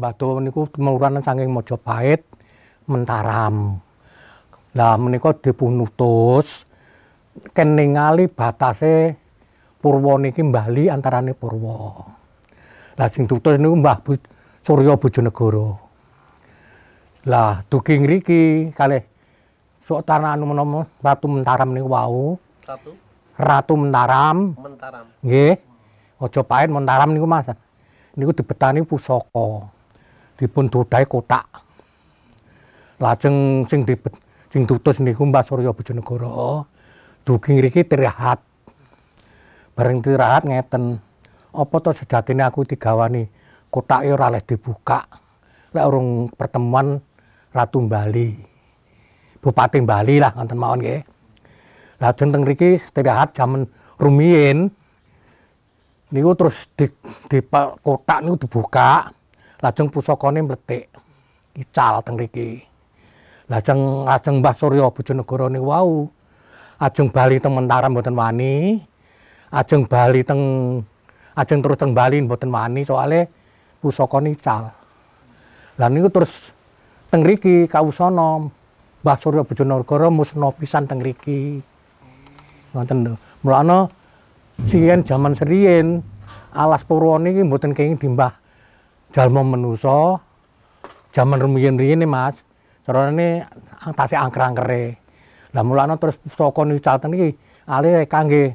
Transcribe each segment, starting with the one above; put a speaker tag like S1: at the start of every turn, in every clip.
S1: Dawa niku temuranan saking Majapahit Mentaram. Lah menika dipun utus ken ningali batase Purwa niki Bali antarane Purwa. Lah sing tutus niku Mbah Surya Bojonegoro. Lah dugi ngriki kalih sok tanah anu menapa Ratu Mentaram niku wau.
S2: Satu
S1: Ratu Mentaram
S2: Mentaram.
S1: nggih. Majapahit Mentaram niku Mas. Niku dibetani pusaka. Dipun dodhae kotak. Lajeng sing dibet sing tutus niku Mbah Surya Bojonegoro. Dugi ngriki tirahat. Bareng tirahat ngeten. Apa to sejatine aku digawani kotake ora oleh dibuka. Lek urung pertemuan Ratu Bali. Bupati Bali lah ngoten mawon nggih. Lajeng teng mriki tirahat jaman rumiyin niku terus di, di kotak niku dibuka. Lajeng pusakane mletik. Ical teng mriki. Lajeng lajeng Mbah Surya Bojonegoro niku wau ajeng bali teng Mentaram mboten wani. Ajeng bali teng ajeng terus teng Bali mboten wani soalé pusakane ical. Lah niku terus teng mriki kawusana Mbah Surya Bojonegoro musna pisan teng mriki. Ngoten lho. Mulane siyen jaman seriyen alas Purwa niki mboten kenging dimbah jalma manusa. Jaman rumiyin-riyin Mas. Carane tasih angker-angkere. Lah mulane terus saka nical ten iki alih kangge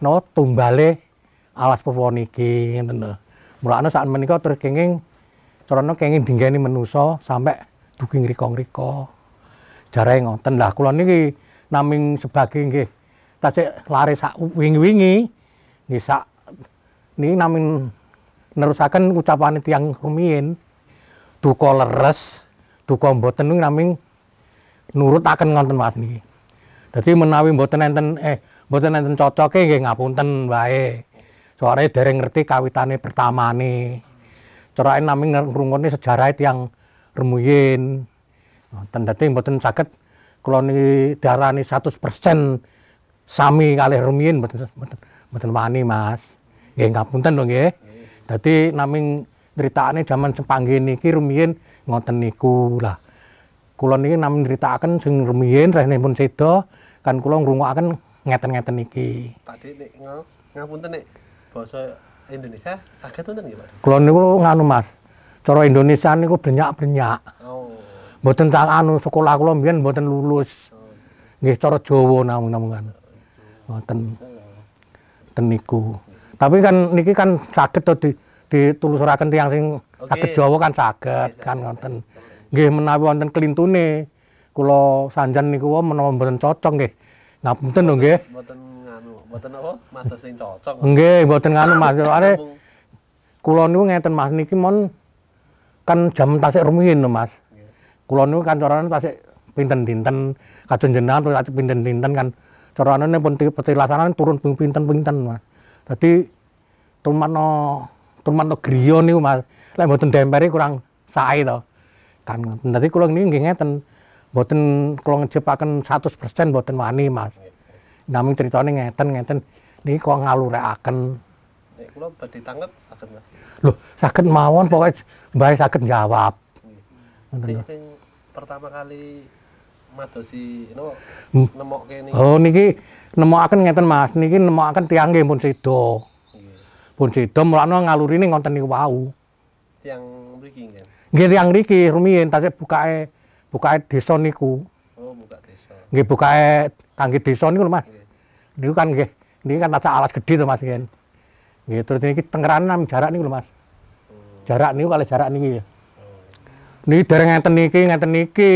S1: napa tumbale alas Purwa niki ngoten lho. Mulane sak menika terus kenging carane kenging dinggeni manusa sampe dugi ngrika-ngrika. Jare ngoten lah kula niki naming sebagai nggih tasik lare sak wingi-wingi nggih sak niki naming nerusaken ucapane tiyang rumiyin duka leres duka mboten niku naming nurutaken ngonten Mas niki. Dadi menawi mboten enten eh mboten enten cocoke nggih ngapunten wae. Soale dereng ngerti kawitane pertamane. Carane naming ngrungokne sejarah tiyang rumiyin. Ngoten dadi mboten saged kula niki diarani 100% sami kalih rumiyin mboten mboten wani Mas. Nggih ngapunten lho nggih. Dadi naming critakane jaman sepanggen niki rumiyin ngoten niku lah. Kula niki namung nritakaken sing rumiyin rehnipun seda kan kula ngrungokaken ngeten-ngeten niki.
S2: Tadi nek nga- ngapunten nek basa Indonesia saged wonten nggih, Pak?
S1: Kula niku nganu Mas. Cara Indonesia niku brenyak-brenyak.
S2: Oh.
S1: Mboten tak anu sekolah kula mbiyen mboten lulus. Nggih cara Jawa namung-namungan. Ngoten. Ten niku. Tapi kan niki kan saged to di ditulusuraken tiyang sing saged
S2: Oke.
S1: Jawa kan saged kan ngoten. Nggih menawi wonten klintune kula sanjan niku menawa mboten cocok nggih. Ngapunten lho nggih.
S2: Mboten nganu, mboten apa? Matos sing cocok.
S1: Nggih, mboten nganu Mas.
S2: Namung-
S1: kula niku ngeten Mas niki mon kan jam tasik rumiyin lho Mas. Kula niku kan carane tasik pinten dinten kajeng jenengan terus tasik pinten dinten kan carane pun ti- petilasanan turun pinten-pinten Mas. Dadi tumanno tumanno griya niku Mas. Lek mboten demperi kurang sae to. Kan ngoten. Dadi kula niki nggih ngeten. Mboten kula ngejepaken 100% mboten wani Mas. Namung critane ngeten-ngeten niki kok ngalurekaken
S2: Nek kula badhe tanggap saged, Mas.
S1: Loh, saged mawon pokoke mbae saged jawab. Ngoten lho.
S2: Pertama kali madosi napa
S1: Hmm.
S2: nemokke niki.
S1: Oh niki nemokaken ngeten Mas, niki nemokaken tiyang nggih pun seda. Pun seda mulane ngalurine ngonten niku wau.
S2: Yang mriki nggih.
S1: Nggih tiyang mriki rumiyin tasik bukake bukake desa niku.
S2: Oh, buka desa.
S1: Nggih bukake kangge desa niku Mas. Niku kan nggih niki kan tasik alas gedhe to Mas nggih. Nggih terus niki tengerane jarak niku lho Mas. Jarak niku kali jarak niki. Niki dereng ngeten niki, ngeten niki.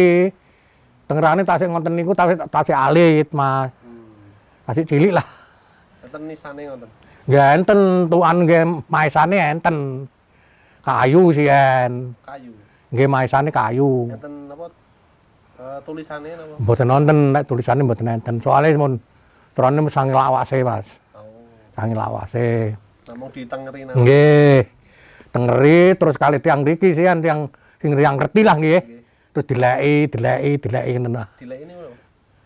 S1: Tengerane tasik ngoten niku tasik tasik alit Mas.
S2: Hmm.
S1: Tasik cilik lah.
S2: Enten nisane ngoten.
S1: Nggih enten tuan nggih maesane enten. Kayu sih en.
S2: Kayu.
S1: Nggih maesane kayu.
S2: Enten apa eh, tulisane napa?
S1: Mboten nonton nek tulisane mboten enten. Soale mun terane sange lawase, Mas.
S2: Oh.
S1: Sange lawase.
S2: Namung ditengeri napa?
S1: Nggih. Tengeri terus kali tiang mriki sih tiang sing yang ngerti lah nggih. Terus dileki, dileki, dileki lah.
S2: Dilek ini lho.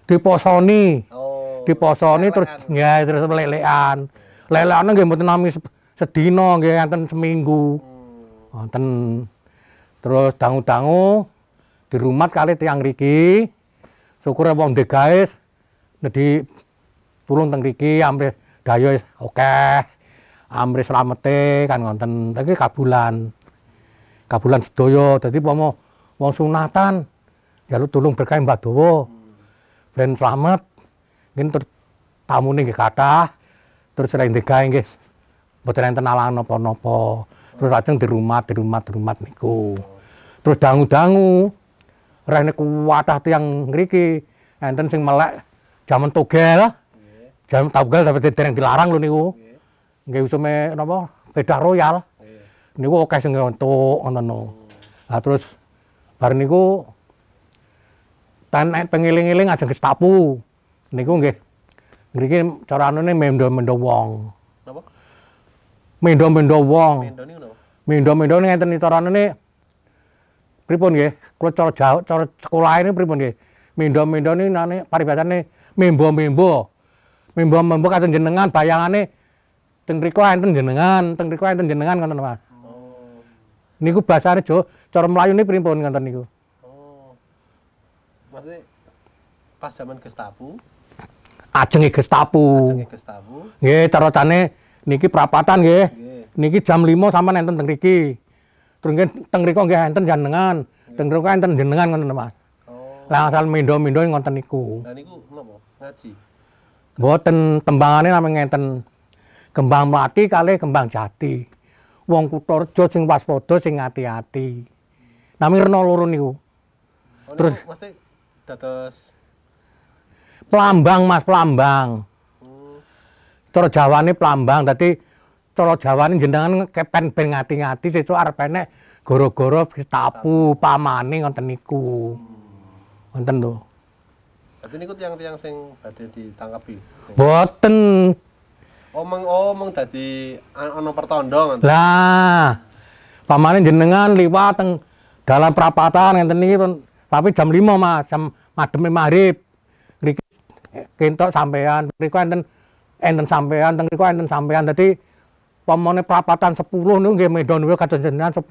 S1: Diposoni.
S2: Oh.
S1: Diposoni terus ya terus lelekan. Lelekane nggih mboten nami se- sedina nggih enten seminggu.
S2: Hmm.
S1: Wonten Terus dangu-dangu dirumat kali tiang riki. Syukur wong degaes di tulung teng riki amrih daya wis akeh. Amrih slamete kan ngoten. Iki kabulan. Kabulan sedaya. Dadi pomo wong sunatan jaluk tulung berkah Mbah Dawa. Ben slamet. Nggih terus tamune nggih kathah. Terus selain degae nggih mboten enten alang napa-napa. Terus lajeng dirumat, dirumat, dirumat niku. Terus dangu-dangu. Rene kuwatah tiyang ngriki enten sing melek jaman togel. Jaman togel tapi dereng dilarang lho niku. Nggih usume napa? Bedah royal. Niku akeh sing entuk ngoten no. Lah terus bar niku tan pengiling-iling ajeng Gestapu. Niku nggih ngriki cara anune mendo-mendo wong.
S2: Napa?
S1: Mendo-mendo wong.
S2: Mendo niku napa?
S1: Mendo-mendo ngenten cara anune pripun nggih? Kula cara jauh, cara sekolah ini pripun nggih? Mendo-mendo ini nane paribasane membo-membo. Membo-membo kados jenengan bayangane teng mriku enten jenengan, teng mriku enten jenengan ngoten Mas.
S2: Oh.
S1: Niku bahasane Jawa, cara Melayune pripun ngoten niku?
S2: Oh. Maksudnya pas zaman Gestapu,
S1: Ajenge Gestapu.
S2: ajenge Gestapu,
S1: Nggih, carane niki prapatan nggih. Niki jam 5 sampean enten teng mriki. Terus nggih teng mriku nggih enten jenengan. Teng mriku enten jenengan ngoten Mas.
S2: Oh.
S1: Lah asal mendo-mendo ngoten niku.
S2: Lah niku napa? Ngaji.
S1: Mboten tembangane namung ngenten. Kembang mlati kali kembang jati. Wong Kutorejo sing waspada sing ati-ati. Nami rena loro niku.
S2: Oh,
S1: Terus-
S2: mesti dados
S1: Plambang Mas, plambang.
S2: hmm,
S1: Cara Jawane plambang. Dadi cara Jawane jenengan kepen ben ngati-ngati sesuk arep enek gara-gara tapu pamane ngoten niku. Ngoten lho.
S2: Berarti niku tiang-tiang sing badhe ditangkapi.
S1: Boten.
S2: Omong omong dadi an- ana pertanda ngoten.
S1: Lah, pamane jenengan liwat teng dalam perapatan ngenten niki tapi jam 5 Mas, jam mademe maghrib. Ngriki kentok sampean, mriku enten enten sampean, teng mriku enten sampean. Dadi pamane perapatan 10 niku nggih medon niku kados jenengan 10.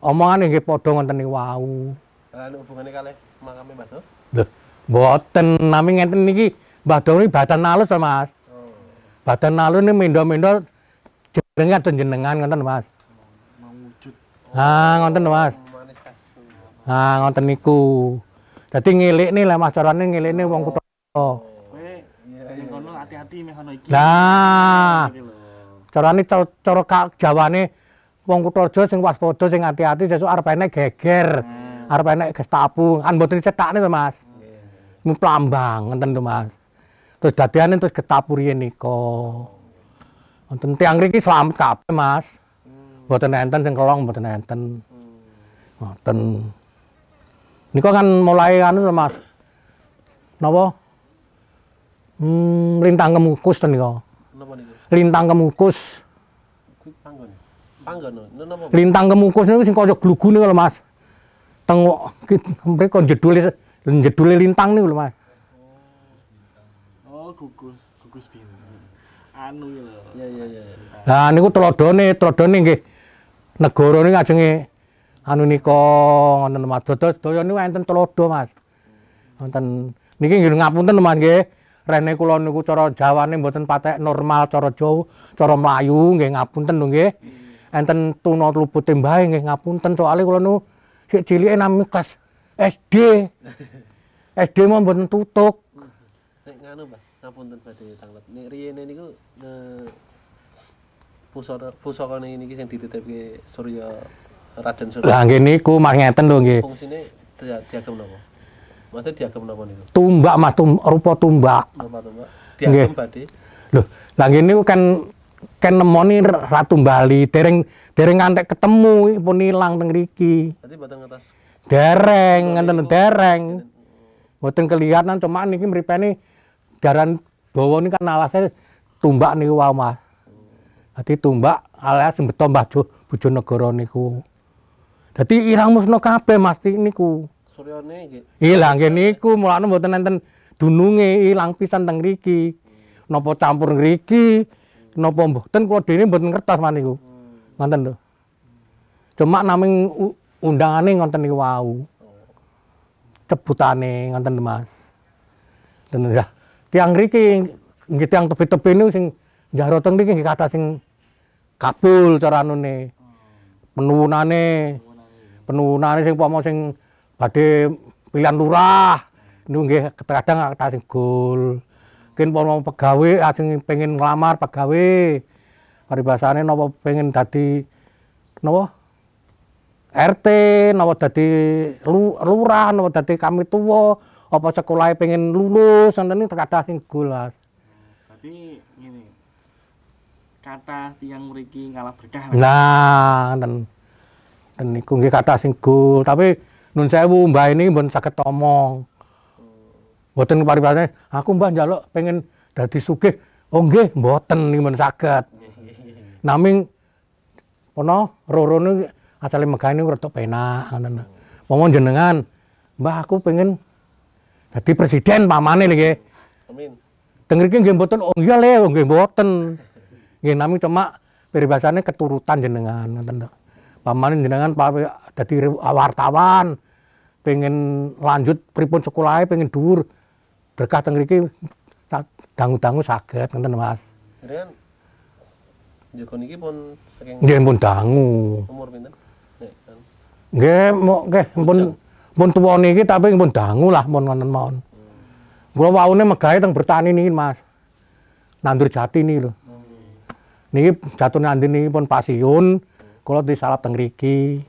S1: Omongane nggih padha ngoten niku wau.
S2: Lah hubungane kalih makame Mbah Do?
S1: Lho, mboten nami ngenten niki Mbah Doni badan alus Mas.
S2: Oh.
S1: Badan alus ini mendo-mendo jenengan jenengan ngoten Mas. Ah, ngoten lho, Mas. Ah, ngoten niku. Dadi ngelikne lah Mas carane ngelikne wong kutha.
S3: hati-hati meh ono iki
S1: Lah, carane cara Jawane wong Kutorejo sing waspada sing ati-ati sesuk arep enek geger. Arep enek gestapu, kan mboten dicetakne to, Mas. Ini plambang ngoten to, Mas. Terus dadiane terus gestapu riyen nika. Wonten tiyang mriki slamet kabeh, Mas. Mboten enten sing kelong, mboten enten. Ngoten. Nika kan mulai anu to, Mas. Napa? Hmm, lintang kemukus to nika.
S2: Napa niku?
S1: Lintang kemukus.
S2: Kuwi panggon. Panggon. Niku napa?
S1: Lintang kemukus niku sing kaya glugu niku lho, Mas. Teng mriko jedule jedule lintang niku lho, Mas.
S3: oh gugus anu lho
S2: Iya iya iya.
S1: Lah niku telodone, telodone nggih negara niku ajenge anu nika ngoten Mas. Dados daya niku enten telodo, Mas. Wonten niki nggih ngapunten Mas nggih. Rene kula niku cara Jawane mboten patek normal cara Jawa, cara Melayu nggih ngapunten lho nggih. Enten tuna lupute mbae nggih ngapunten soalé kula niku sik cilike nami kelas SD. SD mau mboten tutuk.
S2: Nek Mbah, ngapunten badhe tanglet. Nek riyene niku pusaka pusaka niki sing dititipke Surya Raden Surya.
S1: Lah nggih niku Mas ngeten lho nggih.
S2: Fungsine dia- diagem napa? Maksudnya diagem napa niku?
S1: Tumbak Mas, tum, rupa tumbak.
S2: Napa to, Mbak?
S1: Nggih.
S2: Diagem badhe.
S1: Loh, lah ngene niku kan kan nemoni Ratu Bali, dereng dereng ngantek ketemu pun ilang teng mriki.
S2: Berarti mboten ngetos.
S1: Dereng, ngenten dereng. Mboten kelihatan cuma niki mripene daran dawa niki kan alasnya tumbak niku wae Mas. Dadi tumbak alias beto Mbah Jo Bojonegoro niku. Dadi irang musna kabeh Mas niku.
S2: Suryane nggih
S1: Ilang nggih niku mulane mboten enten dununge ilang pisan teng mriki. Napa campur ngriki, napa mboten kula dene mboten ngertos man niku. Ngoten lho. Cuma naming undangane ngoten niku wau. Cebutane ngoten Mas. Ten ya. Tiang mriki nggih tiang tebih-tebih niku sing njaro teng mriki nggih kathah sing kabul cara anune. Penuwunane penuwunane sing umpama sing badhe pilihan lurah niku nggih kadang kathah sing gol. Mungkin umpama pegawe ajeng pengen nglamar pegawe paribasane napa pengen dadi napa RT napa dadi lu- lurah napa dadi kami tuwa apa sekolahe pengen lulus ngoten iki kathah sing Mas.
S3: Berarti ngene. Kata tiang mriki ngalah berkah.
S1: Nah, ngoten. Ten niku nggih kathah sing gol, tapi nun sewu Mbah ini mboten saged omong. Mboten paribasane aku Mbah njaluk pengen dadi sugih. Oh nggih, mboten niku mboten saged. Naming pono rorone asale megah niku rada penak ngoten. Momong jenengan, Mbah aku pengen dadi presiden pamane lho nggih.
S2: Amin.
S1: Teng mriki nggih mboten oh iya le oh, nggih mboten. Nggih nami cuma peribasane keturutan jenengan ngoten to. Pamane jenengan dadi re- wartawan pengen lanjut pripun sekolahe pengen dhuwur berkah teng mriki dangu-dangu saged ngoten Mas.
S2: Jadi kan Joko niki pun saking
S1: Nggih pun dangu.
S2: umur pinten? Kan.
S1: Nggih mo nggih pun pun tuwa niki tapi pun dangu lah mun ngoten mawon. Kula waune megahe teng bertani niki Mas. Nandur jati niki lho. Niki jatuh nanti niki pun pasiun, kula disalap teng mriki.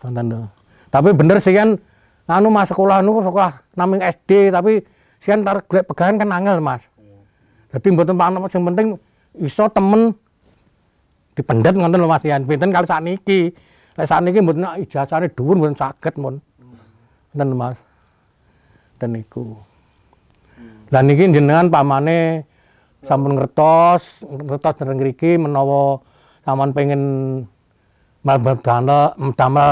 S1: Ngoten. Tapi bener sih kan anu Mas sekolah nu sekolah naming SD tapi sian tar golek pegahan kan angel Mas. Dadi mboten panapa sing penting iso temen dipendet ngoten lho Mas Yan. Pinten kali sakniki. Lek sakniki mboten ijazahane dhuwur mboten saged mun. Lho, Mas. Den niku. Lah niki jenengan pamane sampun ngertos, ngertos dereng mriki menawa sampean pengen damel damel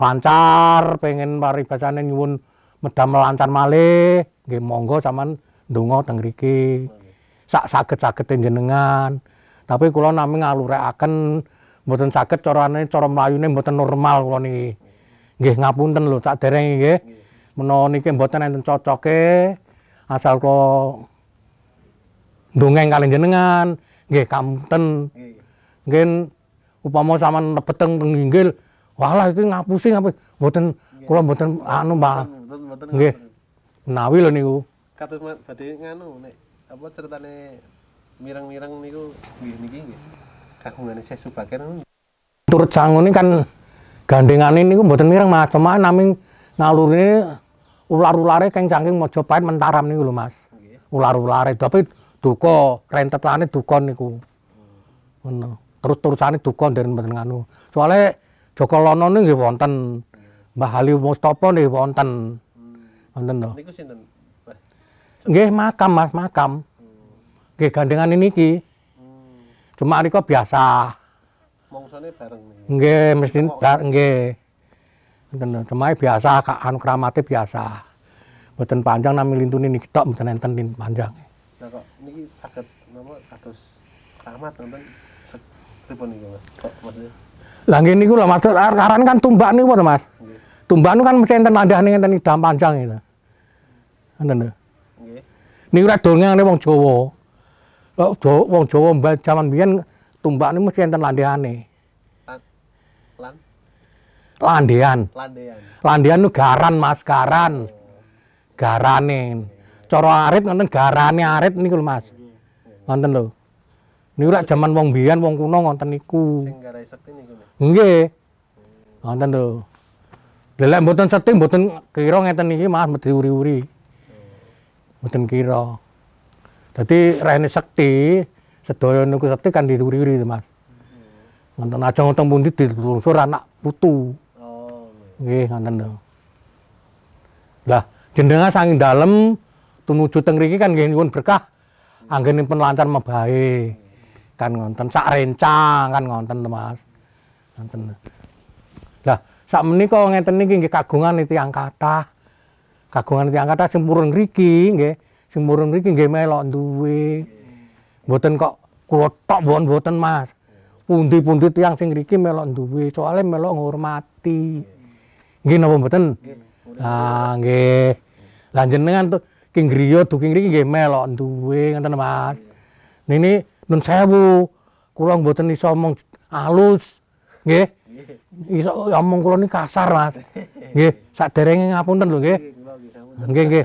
S1: lancar, pengen paribasane nyuwun medamel lancar malih, nggih monggo sampean ndonga teng mriki. Sak saged-sagede jenengan. Tapi kula nami ngalurekaken mboten saged carane cara mlayune mboten normal kula niki. Nggih ngapunten lho saderenge nggih. Menawa niki mboten enten cocoke asal kula ndongeng kalih jenengan, nggih kamunten.
S2: Nggih.
S1: Mungkin upama sampean lebeteng teng inggil, walah iki ngapusi ngapusi. Mboten kula mboten anu Mbak. Nggih. Menawi lho niku.
S2: Kados ma- badhe nganu nek apa ceritane mireng-mireng niku nggih niki nggih. Kagungane Syekh Subaken niku
S1: Turut sangune kan gandengane niku mboten mireng Mas, cuma naming ngalurine ular-ulare keng saking Mojopahit mentaram niku lho Mas.
S2: nggih.
S1: Ular-ulare tapi duka, rentetane duka niku. Ngono. Terus-terusane duka nderen mboten nganu. Soale Joko Lono nggih wonten. Mbah Ali Mustopo nggih wonten. Wonten lho.
S2: Niku sinten?
S1: Nggih makam Mas, makam. Nggih gandengane niki.
S2: Hmm.
S1: Cuma rika biasa.
S2: Mongsone bareng niku.
S1: Nggih, mesti nggih. Ngoten biasa kak anu kramate biasa. Mboten panjang nami lintune niki tok mboten enten lint panjang.
S2: Nah kok niki saged napa kados keramat nonton pripun niku Mas? Kok maksudnya?
S1: Lah nggih niku lho Mas, karan kan tumbak niku to Mas.
S2: Nggih.
S1: Tumbak niku kan mesti enten landahane enten idam panjang itu. Ngoten lho.
S2: Nggih.
S1: Niku rek dongengane wong Jawa. Kok wong Jawa jaman biyen tumbak niku mesti enten landahane.
S2: Lan lan
S1: Landean.
S2: landean.
S1: Landean niku garan Mas, garan. Garane. Cara arit ngoten garane arit niku lho Mas. Ngoten lho. Niku rek jaman wong biyen wong kuno ngoten niku.
S2: Sing garai niku.
S1: Nggih. Lho. Lha lek mboten seting mboten kira ngeten iki Mas mesti uri-uri. Mboten kira. Dadi rene sekti, sedaya niku sekti kan diuri-uri Mas. Ngoten aja ngoten pundi dilungsur anak putu.
S2: Oh.
S1: Nggih, ngoten lho. Lah, jenengan saking dalem tumuju teng mriki kan nggih nyuwun berkah anggenipun lancar mebahe. Kan ngonten sak rencang kan ngonten to, Mas. Ngonten. Lah, sak menika ngeten niki nggih kagungan tiyang kathah. Kagungan tiyang kathah sing purun mriki nggih, sing purun mriki nggih melok duwe. Mboten kok kula tok mboten mboten, Mas. pundi-pundi tiyang sing ngriki melok duwe, soalnya melok ngurmati. Nggih napa mboten? Ah, nggih. Lah jenengan tuh King Griya duking ngriki nggih melok duwe ngoten Mas. Nini nun sewu. Kula mboten iso omong alus. Nggih. Iso omong kula ni kasar Mas. Nggih, saderenge ngapunten lho nggih. Nggih, nggih.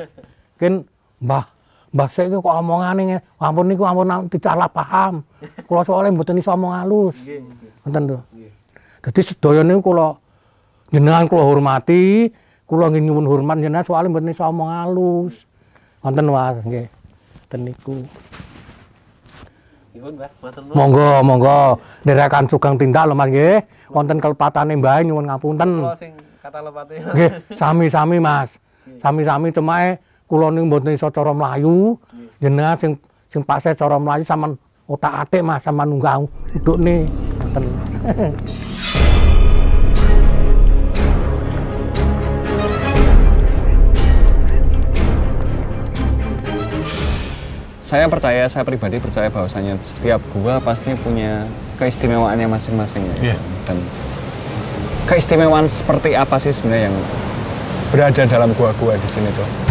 S1: Ken Mbah Mbah sik kok omongane nge- ampun niku ampun disalah paham. Kula soalnya mboten iso omong halus. Ngoten lho. Dadi sedaya niku kula jenengan kula hormati, kula nggih nyuwun hormat jenengan soalnya mboten iso omong halus. Wonten Mas, nggih. Ten niku. Monggo, monggo ndherekaken sugeng tindak lho Mas nggih. Wonten kelepatane Mbah nyuwun ngapunten.
S2: Kula sing kata lepate.
S1: Nggih, sami-sami Mas. Sami-sami cemae kula niku mboten iso cara mlayu. Jenengan sing sing paksa cara mlayu sampean otak-atik Mas sampean nunggah udukne. Ngoten.
S4: Saya percaya, saya pribadi percaya bahwasanya setiap gua pasti punya keistimewaannya masing-masing.
S5: Iya.
S4: Dan keistimewaan seperti apa sih sebenarnya yang berada dalam gua-gua di sini tuh?